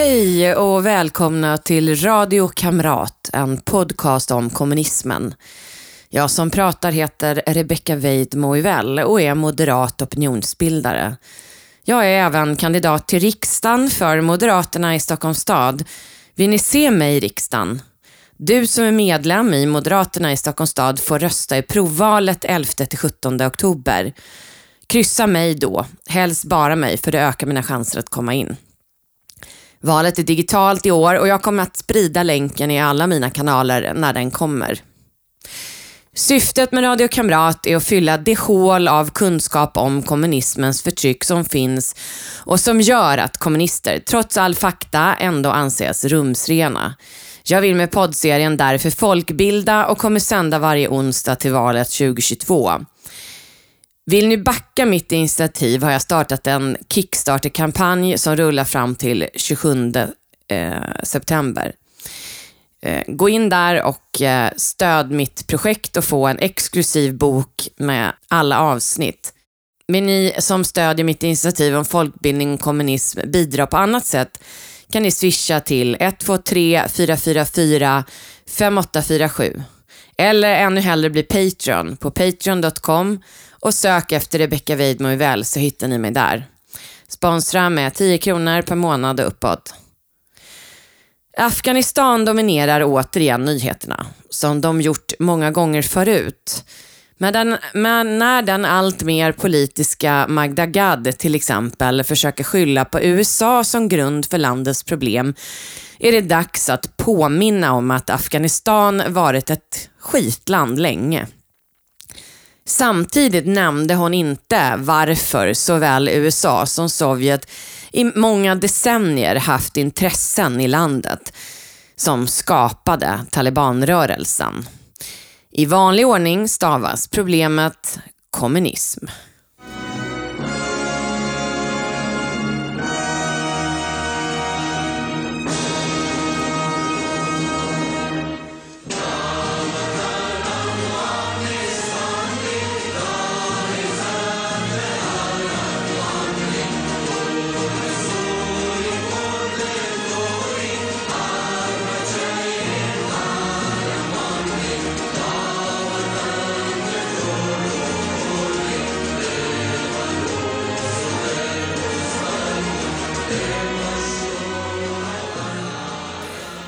Hej och välkomna till Radio Kamrat, en podcast om kommunismen. Jag som pratar heter Rebecca Weid Moivell och är moderat opinionsbildare. Jag är även kandidat till riksdagen för Moderaterna i Stockholms stad. Vill ni se mig i riksdagen? Du som är medlem i Moderaterna i Stockholms stad får rösta i provvalet 11-17 oktober. Kryssa mig då, helst bara mig för det ökar mina chanser att komma in. Valet är digitalt i år och jag kommer att sprida länken i alla mina kanaler när den kommer. Syftet med Radio Kamrat är att fylla det hål av kunskap om kommunismens förtryck som finns och som gör att kommunister, trots all fakta, ändå anses rumsrena. Jag vill med poddserien därför folkbilda och kommer sända varje onsdag till valet 2022. Vill ni backa mitt initiativ har jag startat en Kickstarter-kampanj som rullar fram till 27 eh, september. Eh, gå in där och eh, stöd mitt projekt och få en exklusiv bok med alla avsnitt. Vill ni som stödjer mitt initiativ om folkbildning och kommunism bidra på annat sätt kan ni swisha till 123 444 5847. Eller ännu hellre bli Patreon på patreon.com och sök efter Rebecca Weidmo väl så hittar ni mig där. Sponsra med 10 kronor per månad och uppåt. Afghanistan dominerar återigen nyheterna, som de gjort många gånger förut. Men, den, men när den allt mer politiska Magda Gad till exempel försöker skylla på USA som grund för landets problem är det dags att påminna om att Afghanistan varit ett skitland länge. Samtidigt nämnde hon inte varför såväl USA som Sovjet i många decennier haft intressen i landet som skapade talibanrörelsen. I vanlig ordning stavas problemet kommunism.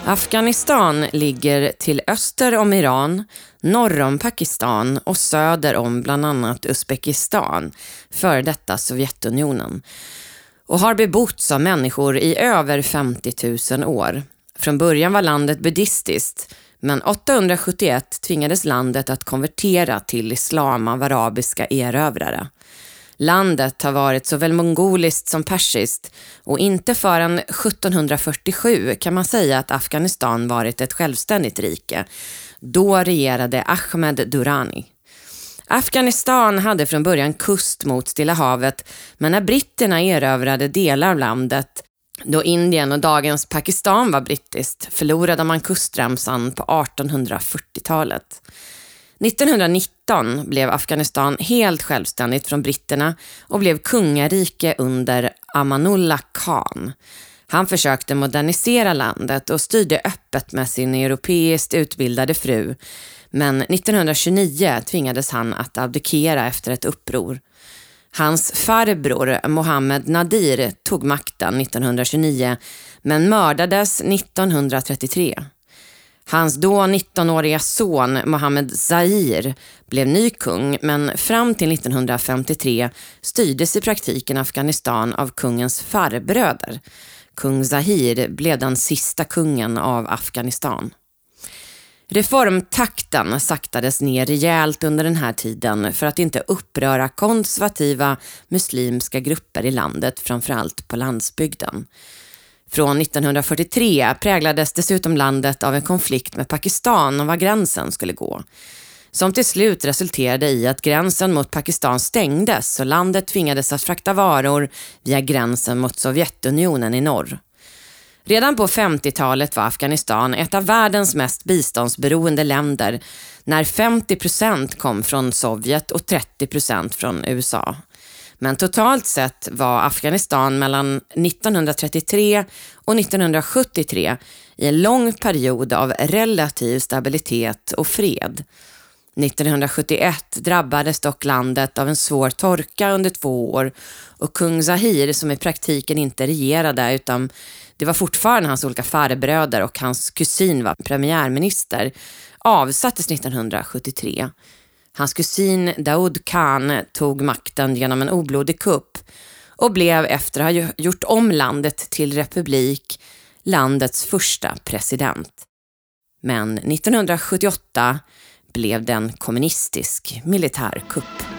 Afghanistan ligger till öster om Iran, norr om Pakistan och söder om bland annat Uzbekistan, före detta Sovjetunionen, och har bebotts av människor i över 50 000 år. Från början var landet buddhistiskt, men 871 tvingades landet att konvertera till islam av arabiska erövrare. Landet har varit såväl mongoliskt som persiskt och inte förrän 1747 kan man säga att Afghanistan varit ett självständigt rike. Då regerade Ahmed Durrani. Afghanistan hade från början kust mot Stilla havet, men när britterna erövrade delar av landet då Indien och dagens Pakistan var brittiskt förlorade man kustremsan på 1840-talet. 1919 blev Afghanistan helt självständigt från britterna och blev kungarike under Amanullah Khan. Han försökte modernisera landet och styrde öppet med sin europeiskt utbildade fru. Men 1929 tvingades han att abdikera efter ett uppror. Hans farbror Mohammed Nadir tog makten 1929 men mördades 1933. Hans då 19-åriga son Mohammed Zahir blev ny kung men fram till 1953 styrdes i praktiken Afghanistan av kungens farbröder. Kung Zahir blev den sista kungen av Afghanistan. Reformtakten saktades ner rejält under den här tiden för att inte uppröra konservativa muslimska grupper i landet, framförallt på landsbygden. Från 1943 präglades dessutom landet av en konflikt med Pakistan om var gränsen skulle gå. Som till slut resulterade i att gränsen mot Pakistan stängdes och landet tvingades att frakta varor via gränsen mot Sovjetunionen i norr. Redan på 50-talet var Afghanistan ett av världens mest biståndsberoende länder när 50 procent kom från Sovjet och 30 procent från USA. Men totalt sett var Afghanistan mellan 1933 och 1973 i en lång period av relativ stabilitet och fred. 1971 drabbades dock landet av en svår torka under två år och kung Zahir, som i praktiken inte regerade utan det var fortfarande hans olika farbröder och hans kusin var premiärminister, avsattes 1973. Hans kusin Daoud Khan tog makten genom en oblodig kupp och blev efter att ha gjort om landet till republik landets första president. Men 1978 blev det en kommunistisk militärkupp.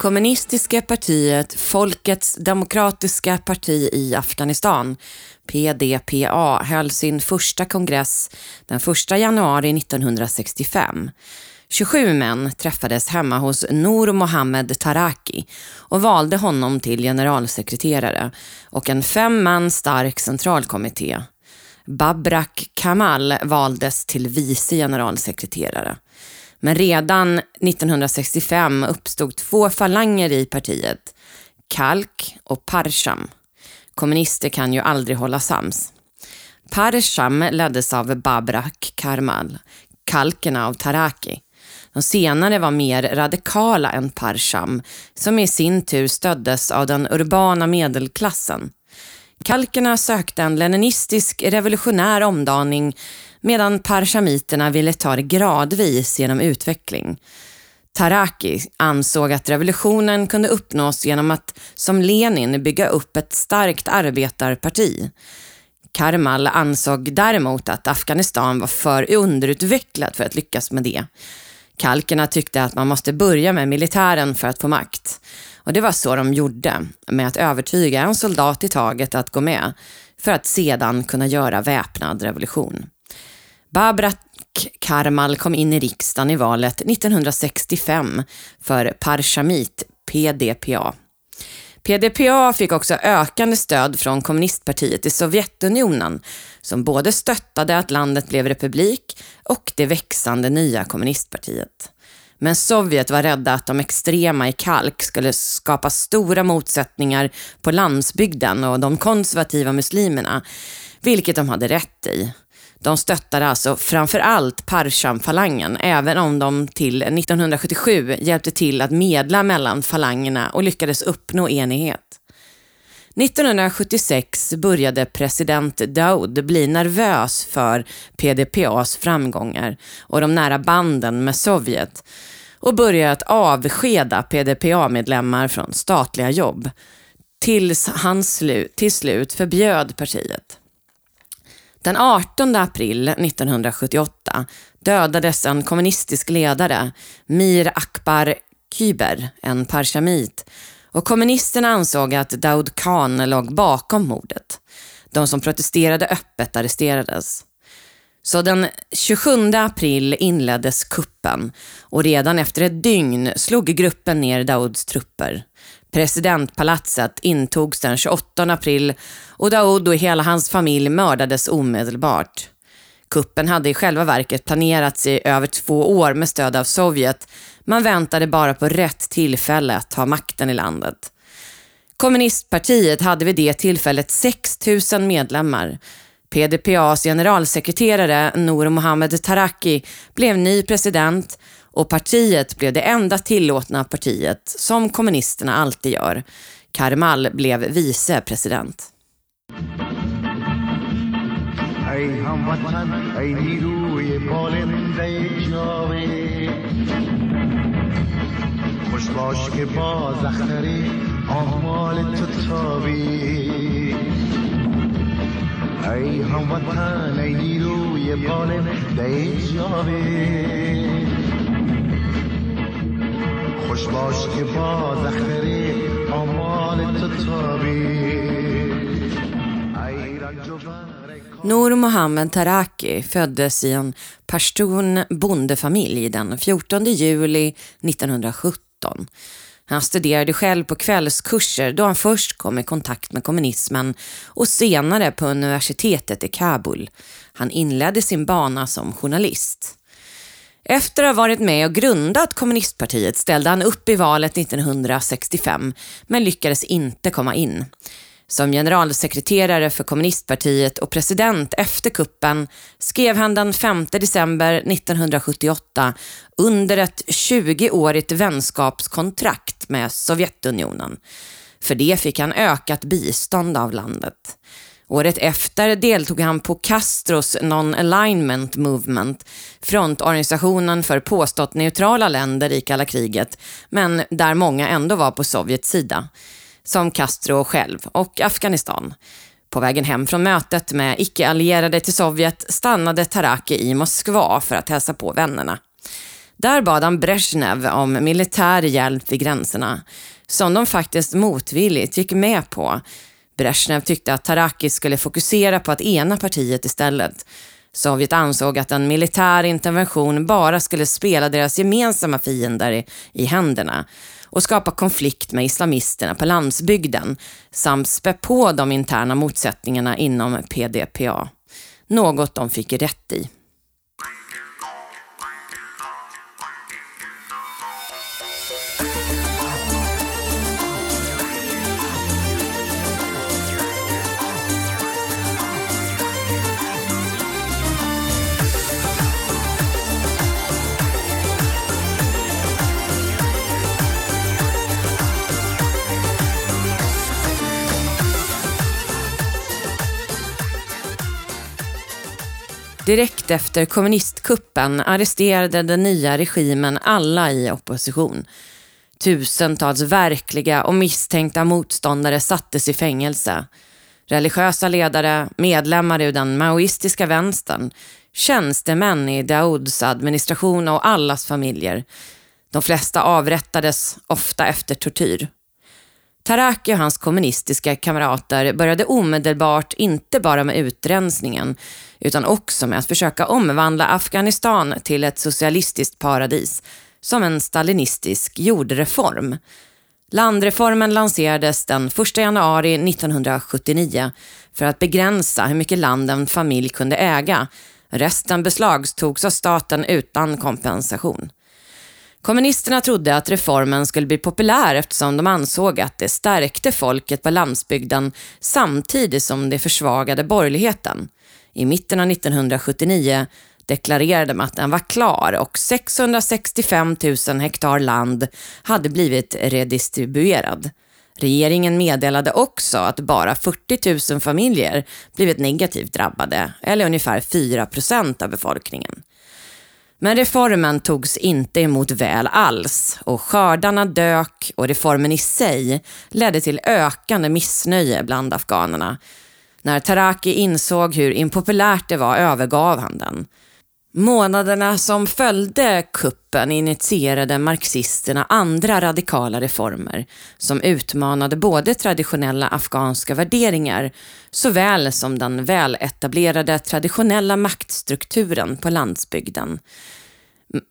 Kommunistiska partiet Folkets demokratiska parti i Afghanistan PDPA höll sin första kongress den 1 januari 1965. 27 män träffades hemma hos Noor Mohammed Taraki och valde honom till generalsekreterare och en fem man stark centralkommitté. Babrak Kamal valdes till vice generalsekreterare. Men redan 1965 uppstod två falanger i partiet, Kalk och Parsham. Kommunister kan ju aldrig hålla sams. Parsham leddes av Babrak Karmal, kalkerna av Taraki. De senare var mer radikala än Parsham, som i sin tur stöddes av den urbana medelklassen. Kalkerna sökte en leninistisk revolutionär omdaning medan parshamiterna ville ta det gradvis genom utveckling. Taraki ansåg att revolutionen kunde uppnås genom att, som Lenin, bygga upp ett starkt arbetarparti. Karmal ansåg däremot att Afghanistan var för underutvecklat för att lyckas med det. Kalkerna tyckte att man måste börja med militären för att få makt. Och det var så de gjorde, med att övertyga en soldat i taget att gå med, för att sedan kunna göra väpnad revolution. Babrat Karmal kom in i riksdagen i valet 1965 för Parshamit, PDPA. PDPA fick också ökande stöd från kommunistpartiet i Sovjetunionen som både stöttade att landet blev republik och det växande nya kommunistpartiet. Men Sovjet var rädda att de extrema i Kalk skulle skapa stora motsättningar på landsbygden och de konservativa muslimerna, vilket de hade rätt i. De stöttade alltså framför allt Parsham-falangen, även om de till 1977 hjälpte till att medla mellan falangerna och lyckades uppnå enighet. 1976 började president Daoud bli nervös för PDPAs framgångar och de nära banden med Sovjet och började att avskeda PDPA-medlemmar från statliga jobb tills han slu till slut förbjöd partiet. Den 18 april 1978 dödades en kommunistisk ledare, Mir Akbar Kyber, en parshamit, och kommunisterna ansåg att Daud Khan låg bakom mordet. De som protesterade öppet arresterades. Så den 27 april inleddes kuppen och redan efter ett dygn slog gruppen ner Dauds trupper. Presidentpalatset intogs den 28 april och Daoud och hela hans familj mördades omedelbart. Kuppen hade i själva verket planerats i över två år med stöd av Sovjet. Man väntade bara på rätt tillfälle att ta makten i landet. Kommunistpartiet hade vid det tillfället 6 000 medlemmar. PDPAs generalsekreterare Nour Mohammed Taraki blev ny president och partiet blev det enda tillåtna partiet, som kommunisterna alltid gör. Karmal blev vicepresident. ای هموطن ای نیروی غالب در جاوید خوش باش که با اختر آمال تو تابید ای رنج و Nour Mohammed Taraki föddes i en pashtun bondefamilj den 14 juli 1917. Han studerade själv på kvällskurser då han först kom i kontakt med kommunismen och senare på universitetet i Kabul. Han inledde sin bana som journalist. Efter att ha varit med och grundat kommunistpartiet ställde han upp i valet 1965 men lyckades inte komma in. Som generalsekreterare för kommunistpartiet och president efter kuppen skrev han den 5 december 1978 under ett 20-årigt vänskapskontrakt med Sovjetunionen. För det fick han ökat bistånd av landet. Året efter deltog han på Castros Non-Alignment Movement, frontorganisationen för påstått neutrala länder i kalla kriget, men där många ändå var på Sovjets sida som Castro själv och Afghanistan. På vägen hem från mötet med icke-allierade till Sovjet stannade Taraki i Moskva för att hälsa på vännerna. Där bad han Brezhnev om militär hjälp vid gränserna, som de faktiskt motvilligt gick med på. Brezhnev tyckte att Taraki skulle fokusera på att ena partiet istället. Sovjet ansåg att en militär intervention bara skulle spela deras gemensamma fiender i, i händerna och skapa konflikt med islamisterna på landsbygden samt spä på de interna motsättningarna inom PDPA. Något de fick rätt i. Direkt efter kommunistkuppen arresterade den nya regimen alla i opposition. Tusentals verkliga och misstänkta motståndare sattes i fängelse. Religiösa ledare, medlemmar ur den maoistiska vänstern, tjänstemän i Dauds administration och allas familjer. De flesta avrättades, ofta efter tortyr. Taraki och hans kommunistiska kamrater började omedelbart inte bara med utrensningen utan också med att försöka omvandla Afghanistan till ett socialistiskt paradis som en stalinistisk jordreform. Landreformen lanserades den 1 januari 1979 för att begränsa hur mycket land en familj kunde äga. Resten beslagtogs av staten utan kompensation. Kommunisterna trodde att reformen skulle bli populär eftersom de ansåg att det stärkte folket på landsbygden samtidigt som det försvagade borgerligheten. I mitten av 1979 deklarerade de att den var klar och 665 000 hektar land hade blivit redistribuerad. Regeringen meddelade också att bara 40 000 familjer blivit negativt drabbade, eller ungefär 4 procent av befolkningen. Men reformen togs inte emot väl alls och skördarna dök och reformen i sig ledde till ökande missnöje bland afghanerna. När Taraki insåg hur impopulärt det var övergav han den. Månaderna som följde kuppen initierade marxisterna andra radikala reformer som utmanade både traditionella afghanska värderingar såväl som den väletablerade traditionella maktstrukturen på landsbygden.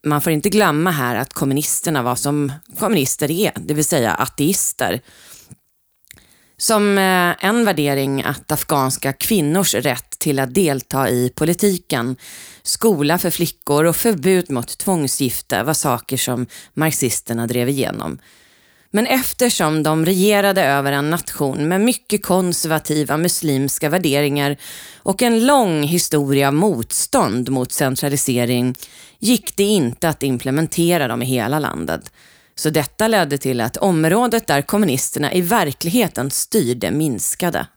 Man får inte glömma här att kommunisterna var som kommunister är, det vill säga ateister som eh, en värdering att afghanska kvinnors rätt till att delta i politiken, skola för flickor och förbud mot tvångsgifte var saker som marxisterna drev igenom. Men eftersom de regerade över en nation med mycket konservativa muslimska värderingar och en lång historia av motstånd mot centralisering gick det inte att implementera dem i hela landet. Så detta ledde till att området där kommunisterna i verkligheten styrde minskade.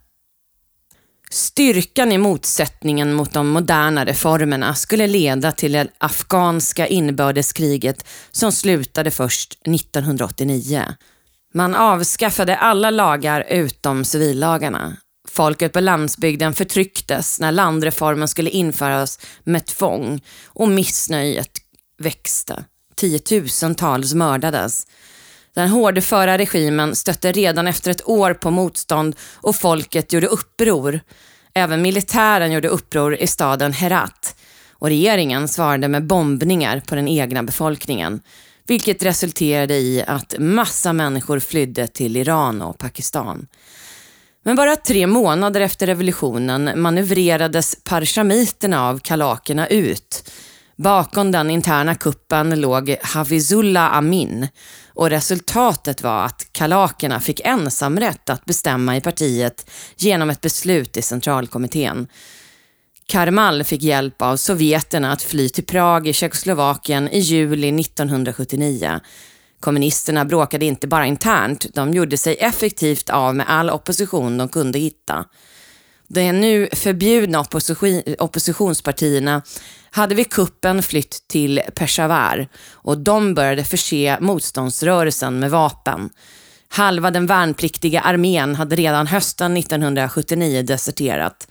Styrkan i motsättningen mot de moderna reformerna skulle leda till det afghanska inbördeskriget som slutade först 1989. Man avskaffade alla lagar utom civillagarna. Folket på landsbygden förtrycktes när landreformen skulle införas med tvång och missnöjet växte. Tiotusentals mördades. Den hårdföra regimen stötte redan efter ett år på motstånd och folket gjorde uppror. Även militären gjorde uppror i staden Herat och regeringen svarade med bombningar på den egna befolkningen vilket resulterade i att massa människor flydde till Iran och Pakistan. Men bara tre månader efter revolutionen manövrerades parshamiterna av kalakerna ut. Bakom den interna kuppen låg Hafizullah Amin och resultatet var att kalakerna fick ensamrätt att bestämma i partiet genom ett beslut i centralkommittén. Karmal fick hjälp av sovjeterna att fly till Prag i Tjeckoslovakien i juli 1979. Kommunisterna bråkade inte bara internt, de gjorde sig effektivt av med all opposition de kunde hitta. De nu förbjudna opposition, oppositionspartierna hade vid kuppen flytt till Peshawar och de började förse motståndsrörelsen med vapen. Halva den värnpliktiga armén hade redan hösten 1979 deserterat.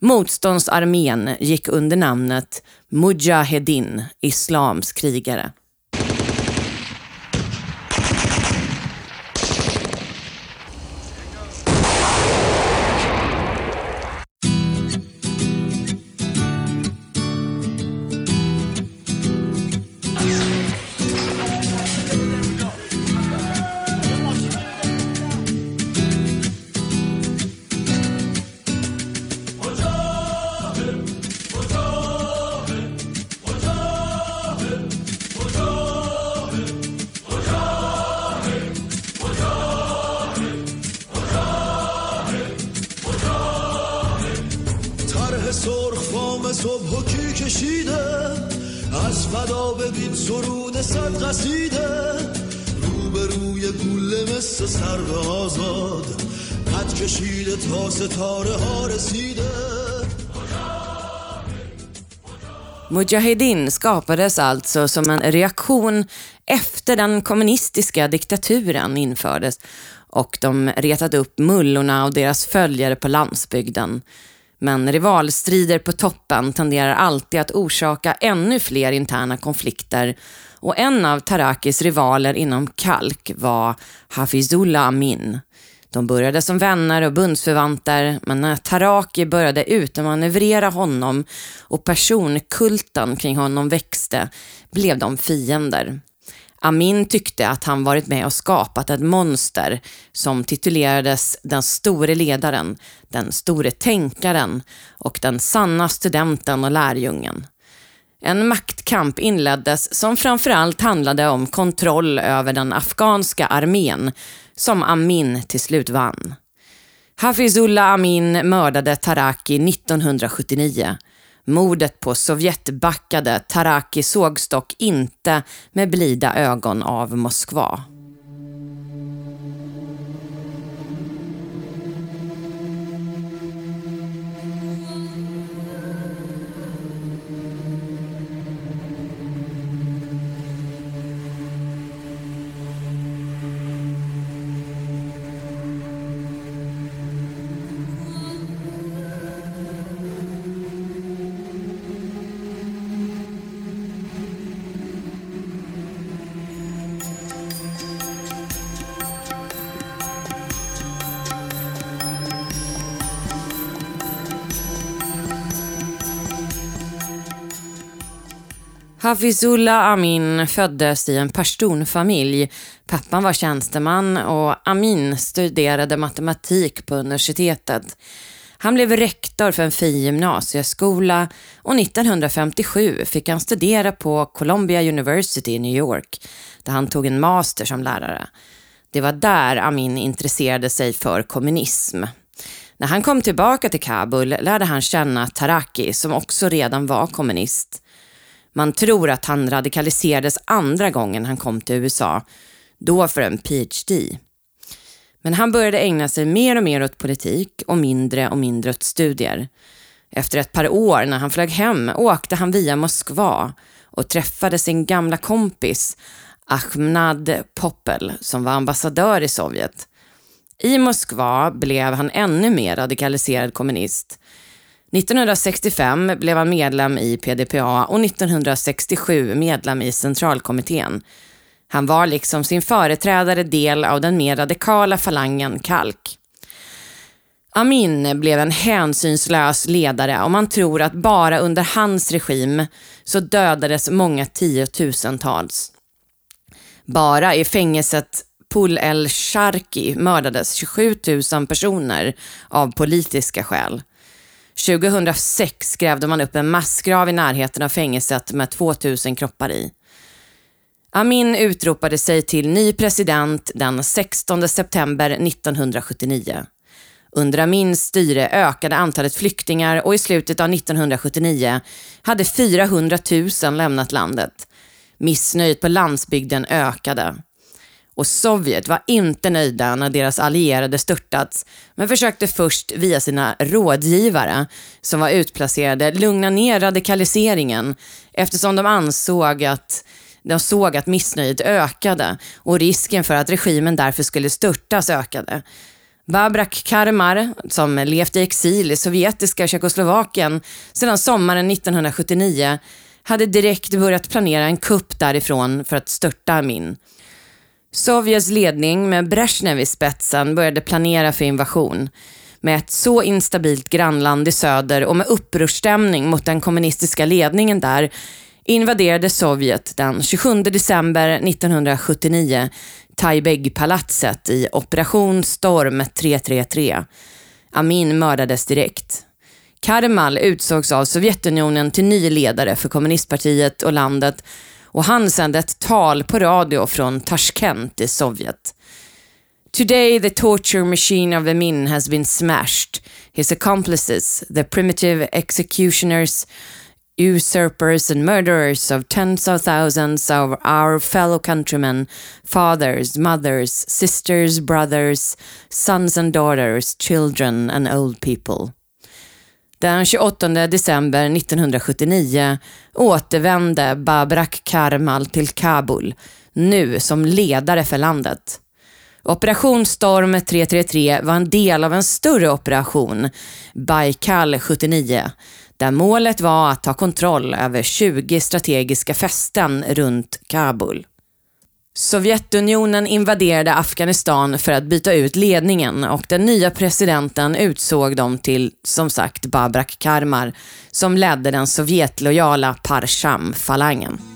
Motståndsarmén gick under namnet Mujahedin, islams krigare. Mujahedin skapades alltså som en reaktion efter den kommunistiska diktaturen infördes och de retade upp mullorna och deras följare på landsbygden. Men rivalstrider på toppen tenderar alltid att orsaka ännu fler interna konflikter och en av Tarakis rivaler inom Kalk var Hafizullah Amin. De började som vänner och bundsförvanter, men när Taraki började utmanövrera honom och personkulten kring honom växte, blev de fiender. Amin tyckte att han varit med och skapat ett monster som titulerades den store ledaren, den store tänkaren och den sanna studenten och lärjungen. En maktkamp inleddes som framförallt handlade om kontroll över den afghanska armén som Amin till slut vann. Hafizullah Amin mördade Taraki 1979. Mordet på Sovjetbackade Taraki sågs dock inte med blida ögon av Moskva. Hafizullah Amin föddes i en pashtunfamilj. Pappan var tjänsteman och Amin studerade matematik på universitetet. Han blev rektor för en fin gymnasieskola och 1957 fick han studera på Columbia University i New York, där han tog en master som lärare. Det var där Amin intresserade sig för kommunism. När han kom tillbaka till Kabul lärde han känna Taraki, som också redan var kommunist. Man tror att han radikaliserades andra gången han kom till USA, då för en PhD. Men han började ägna sig mer och mer åt politik och mindre och mindre åt studier. Efter ett par år när han flög hem åkte han via Moskva och träffade sin gamla kompis Ahmad Poppel som var ambassadör i Sovjet. I Moskva blev han ännu mer radikaliserad kommunist. 1965 blev han medlem i PDPA och 1967 medlem i centralkommittén. Han var liksom sin företrädare del av den mer radikala falangen Kalk. Amin blev en hänsynslös ledare och man tror att bara under hans regim så dödades många tiotusentals. Bara i fängelset Pul el Sharki mördades 27 000 personer av politiska skäl. 2006 grävde man upp en massgrav i närheten av fängelset med 2000 kroppar i. Amin utropade sig till ny president den 16 september 1979. Under Amins styre ökade antalet flyktingar och i slutet av 1979 hade 400 000 lämnat landet. Missnöjet på landsbygden ökade. Och Sovjet var inte nöjda när deras allierade störtats, men försökte först via sina rådgivare, som var utplacerade, lugna ner radikaliseringen eftersom de ansåg att de såg att missnöjet ökade och risken för att regimen därför skulle störtas ökade. Babrak Karmar, som levt i exil i sovjetiska Tjeckoslovakien sedan sommaren 1979, hade direkt börjat planera en kupp därifrån för att störta Amin. Sovjets ledning med Brezhnev i spetsen började planera för invasion. Med ett så instabilt grannland i söder och med upprorsstämning mot den kommunistiska ledningen där invaderade Sovjet den 27 december 1979 Taibeg-palatset i Operation Storm 333. Amin mördades direkt. Karmal utsågs av Sovjetunionen till ny ledare för kommunistpartiet och landet och han sände ett tal på radio från Tashkent i Sovjet. Today the torture machine of Amin has been smashed. His accomplices, the primitive executioners, usurpers and murderers of tens of thousands of our fellow countrymen, fathers, mothers, sisters, brothers, sons and daughters, children and old people. Den 28 december 1979 återvände Babrak Karmal till Kabul, nu som ledare för landet. Operation Storm 333 var en del av en större operation, Baikal 79, där målet var att ta kontroll över 20 strategiska fästen runt Kabul. Sovjetunionen invaderade Afghanistan för att byta ut ledningen och den nya presidenten utsåg dem till, som sagt, Babrak Karmar, som ledde den sovjetlojala Parsham-falangen.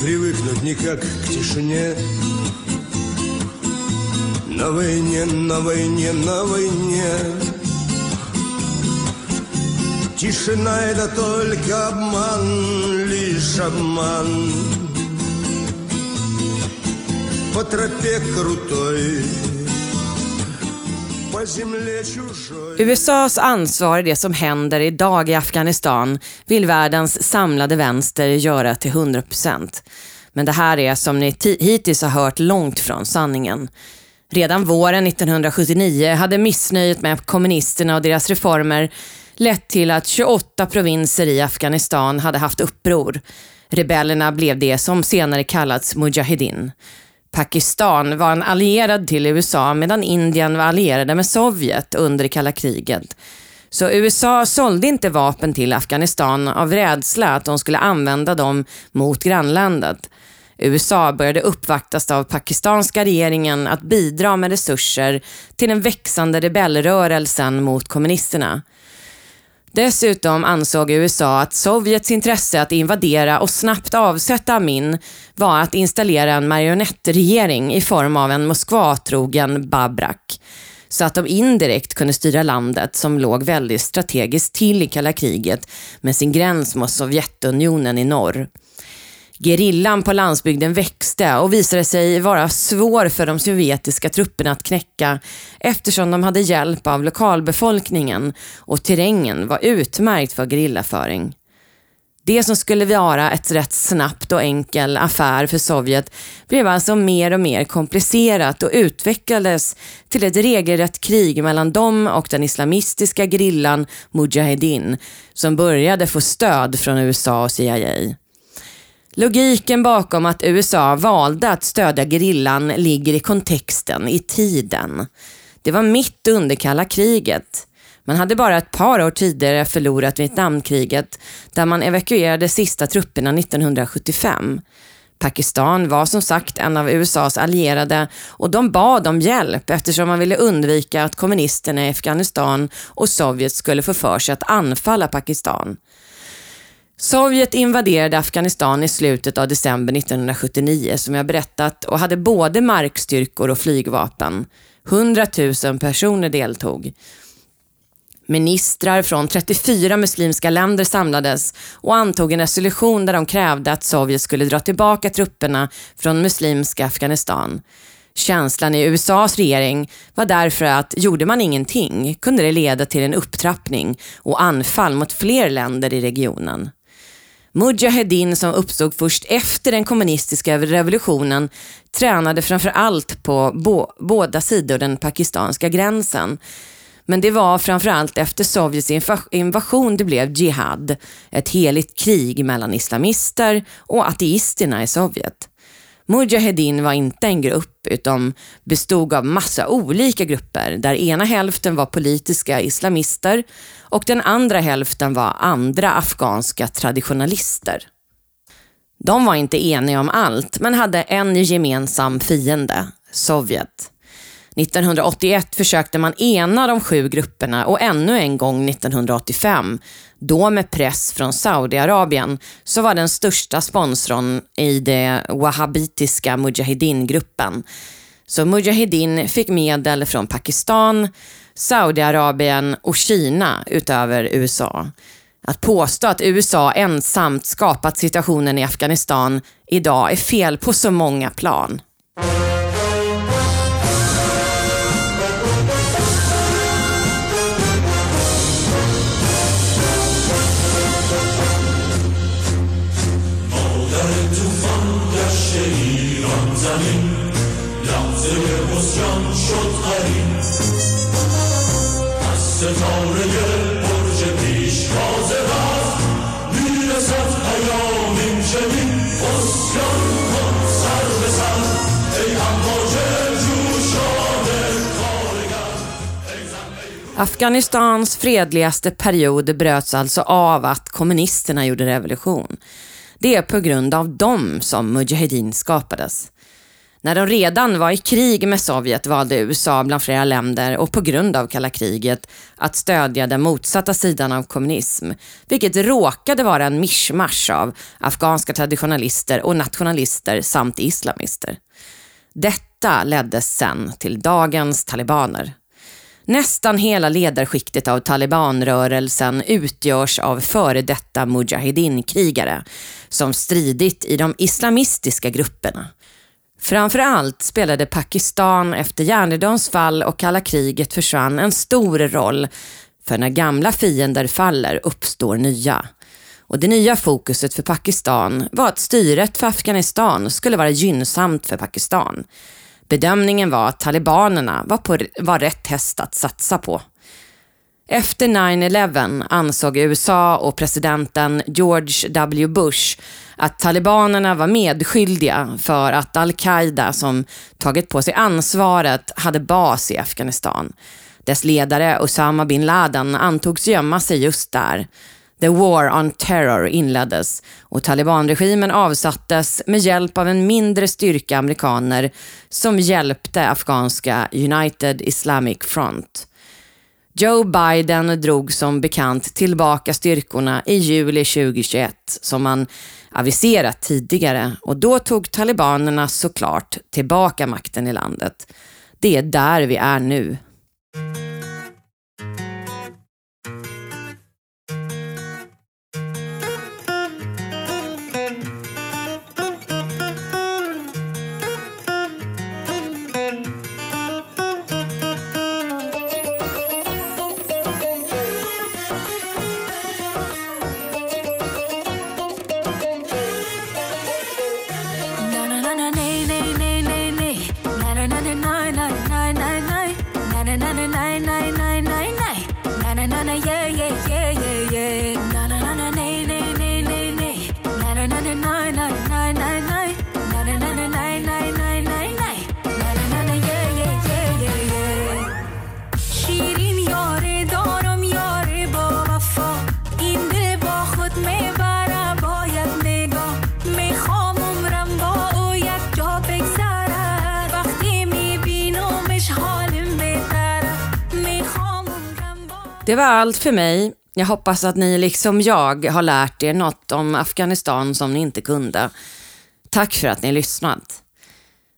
Привыкнуть никак к тишине. На войне, на войне, на войне. Тишина это только обман, лишь обман. По тропе крутой USAs ansvar i det som händer idag i Afghanistan vill världens samlade vänster göra till 100%. Men det här är som ni hittills har hört långt från sanningen. Redan våren 1979 hade missnöjet med kommunisterna och deras reformer lett till att 28 provinser i Afghanistan hade haft uppror. Rebellerna blev det som senare kallats Mujahedin. Pakistan var en allierad till USA medan Indien var allierade med Sovjet under det kalla kriget. Så USA sålde inte vapen till Afghanistan av rädsla att de skulle använda dem mot grannlandet. USA började uppvaktas av pakistanska regeringen att bidra med resurser till den växande rebellrörelsen mot kommunisterna. Dessutom ansåg USA att Sovjets intresse att invadera och snabbt avsätta Amin var att installera en marionettregering i form av en Moskvatrogen Babrak så att de indirekt kunde styra landet som låg väldigt strategiskt till i kalla kriget med sin gräns mot Sovjetunionen i norr. Gerillan på landsbygden växte och visade sig vara svår för de sovjetiska trupperna att knäcka eftersom de hade hjälp av lokalbefolkningen och terrängen var utmärkt för gerillaföring. Det som skulle vara ett rätt snabbt och enkel affär för Sovjet blev alltså mer och mer komplicerat och utvecklades till ett regelrätt krig mellan dem och den islamistiska grillan Mujahedin som började få stöd från USA och CIA. Logiken bakom att USA valde att stödja gerillan ligger i kontexten, i tiden. Det var mitt under kalla kriget. Man hade bara ett par år tidigare förlorat Vietnamkriget där man evakuerade sista trupperna 1975. Pakistan var som sagt en av USAs allierade och de bad om hjälp eftersom man ville undvika att kommunisterna i Afghanistan och Sovjet skulle få för sig att anfalla Pakistan. Sovjet invaderade Afghanistan i slutet av december 1979 som jag berättat och hade både markstyrkor och flygvapen. 100 000 personer deltog. Ministrar från 34 muslimska länder samlades och antog en resolution där de krävde att Sovjet skulle dra tillbaka trupperna från muslimska Afghanistan. Känslan i USAs regering var därför att gjorde man ingenting kunde det leda till en upptrappning och anfall mot fler länder i regionen. Mujahedin som uppstod först efter den kommunistiska revolutionen tränade framför allt på båda sidor den pakistanska gränsen. Men det var framförallt efter Sovjets invasion det blev jihad, ett heligt krig mellan islamister och ateisterna i Sovjet. Mujahedin var inte en grupp utan bestod av massa olika grupper där ena hälften var politiska islamister och den andra hälften var andra afghanska traditionalister. De var inte eniga om allt men hade en gemensam fiende, Sovjet. 1981 försökte man ena de sju grupperna och ännu en gång 1985, då med press från Saudiarabien, så var den största sponsorn i det wahhabitiska Mujahedin-gruppen. Så Mujahedin fick medel från Pakistan, Saudiarabien och Kina utöver USA. Att påstå att USA ensamt skapat situationen i Afghanistan idag är fel på så många plan. Afghanistans fredligaste period bröts alltså av att kommunisterna gjorde revolution. Det är på grund av dem som Mujahedin skapades. När de redan var i krig med Sovjet valde USA bland flera länder och på grund av kalla kriget att stödja den motsatta sidan av kommunism, vilket råkade vara en mischmasch av afghanska traditionalister och nationalister samt islamister. Detta ledde sen till dagens talibaner. Nästan hela ledarskiktet av talibanrörelsen utgörs av före detta mujahedin-krigare som stridit i de islamistiska grupperna. Framför allt spelade Pakistan efter järnridåns fall och kalla kriget försvann en stor roll för när gamla fiender faller uppstår nya. Och det nya fokuset för Pakistan var att styret för Afghanistan skulle vara gynnsamt för Pakistan. Bedömningen var att talibanerna var, på, var rätt häst att satsa på. Efter 9-11 ansåg USA och presidenten George W. Bush att talibanerna var medskyldiga för att al-Qaida som tagit på sig ansvaret hade bas i Afghanistan. Dess ledare Osama bin Laden antogs gömma sig just där. The War on Terror inleddes och talibanregimen avsattes med hjälp av en mindre styrka amerikaner som hjälpte afghanska United Islamic Front. Joe Biden drog som bekant tillbaka styrkorna i juli 2021 som man aviserat tidigare och då tog talibanerna såklart tillbaka makten i landet. Det är där vi är nu. Det var allt för mig. Jag hoppas att ni liksom jag har lärt er något om Afghanistan som ni inte kunde. Tack för att ni lyssnat.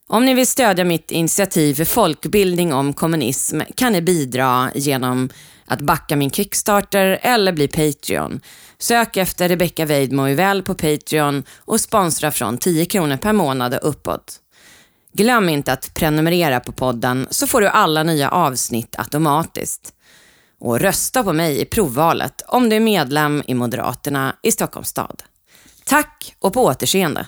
Om ni vill stödja mitt initiativ för folkbildning om kommunism kan ni bidra genom att backa min Kickstarter eller bli Patreon. Sök efter Rebecca Weidmo väl på Patreon och sponsra från 10 kronor per månad och uppåt. Glöm inte att prenumerera på podden så får du alla nya avsnitt automatiskt. Och rösta på mig i provvalet om du är medlem i Moderaterna i Stockholms stad. Tack och på återseende!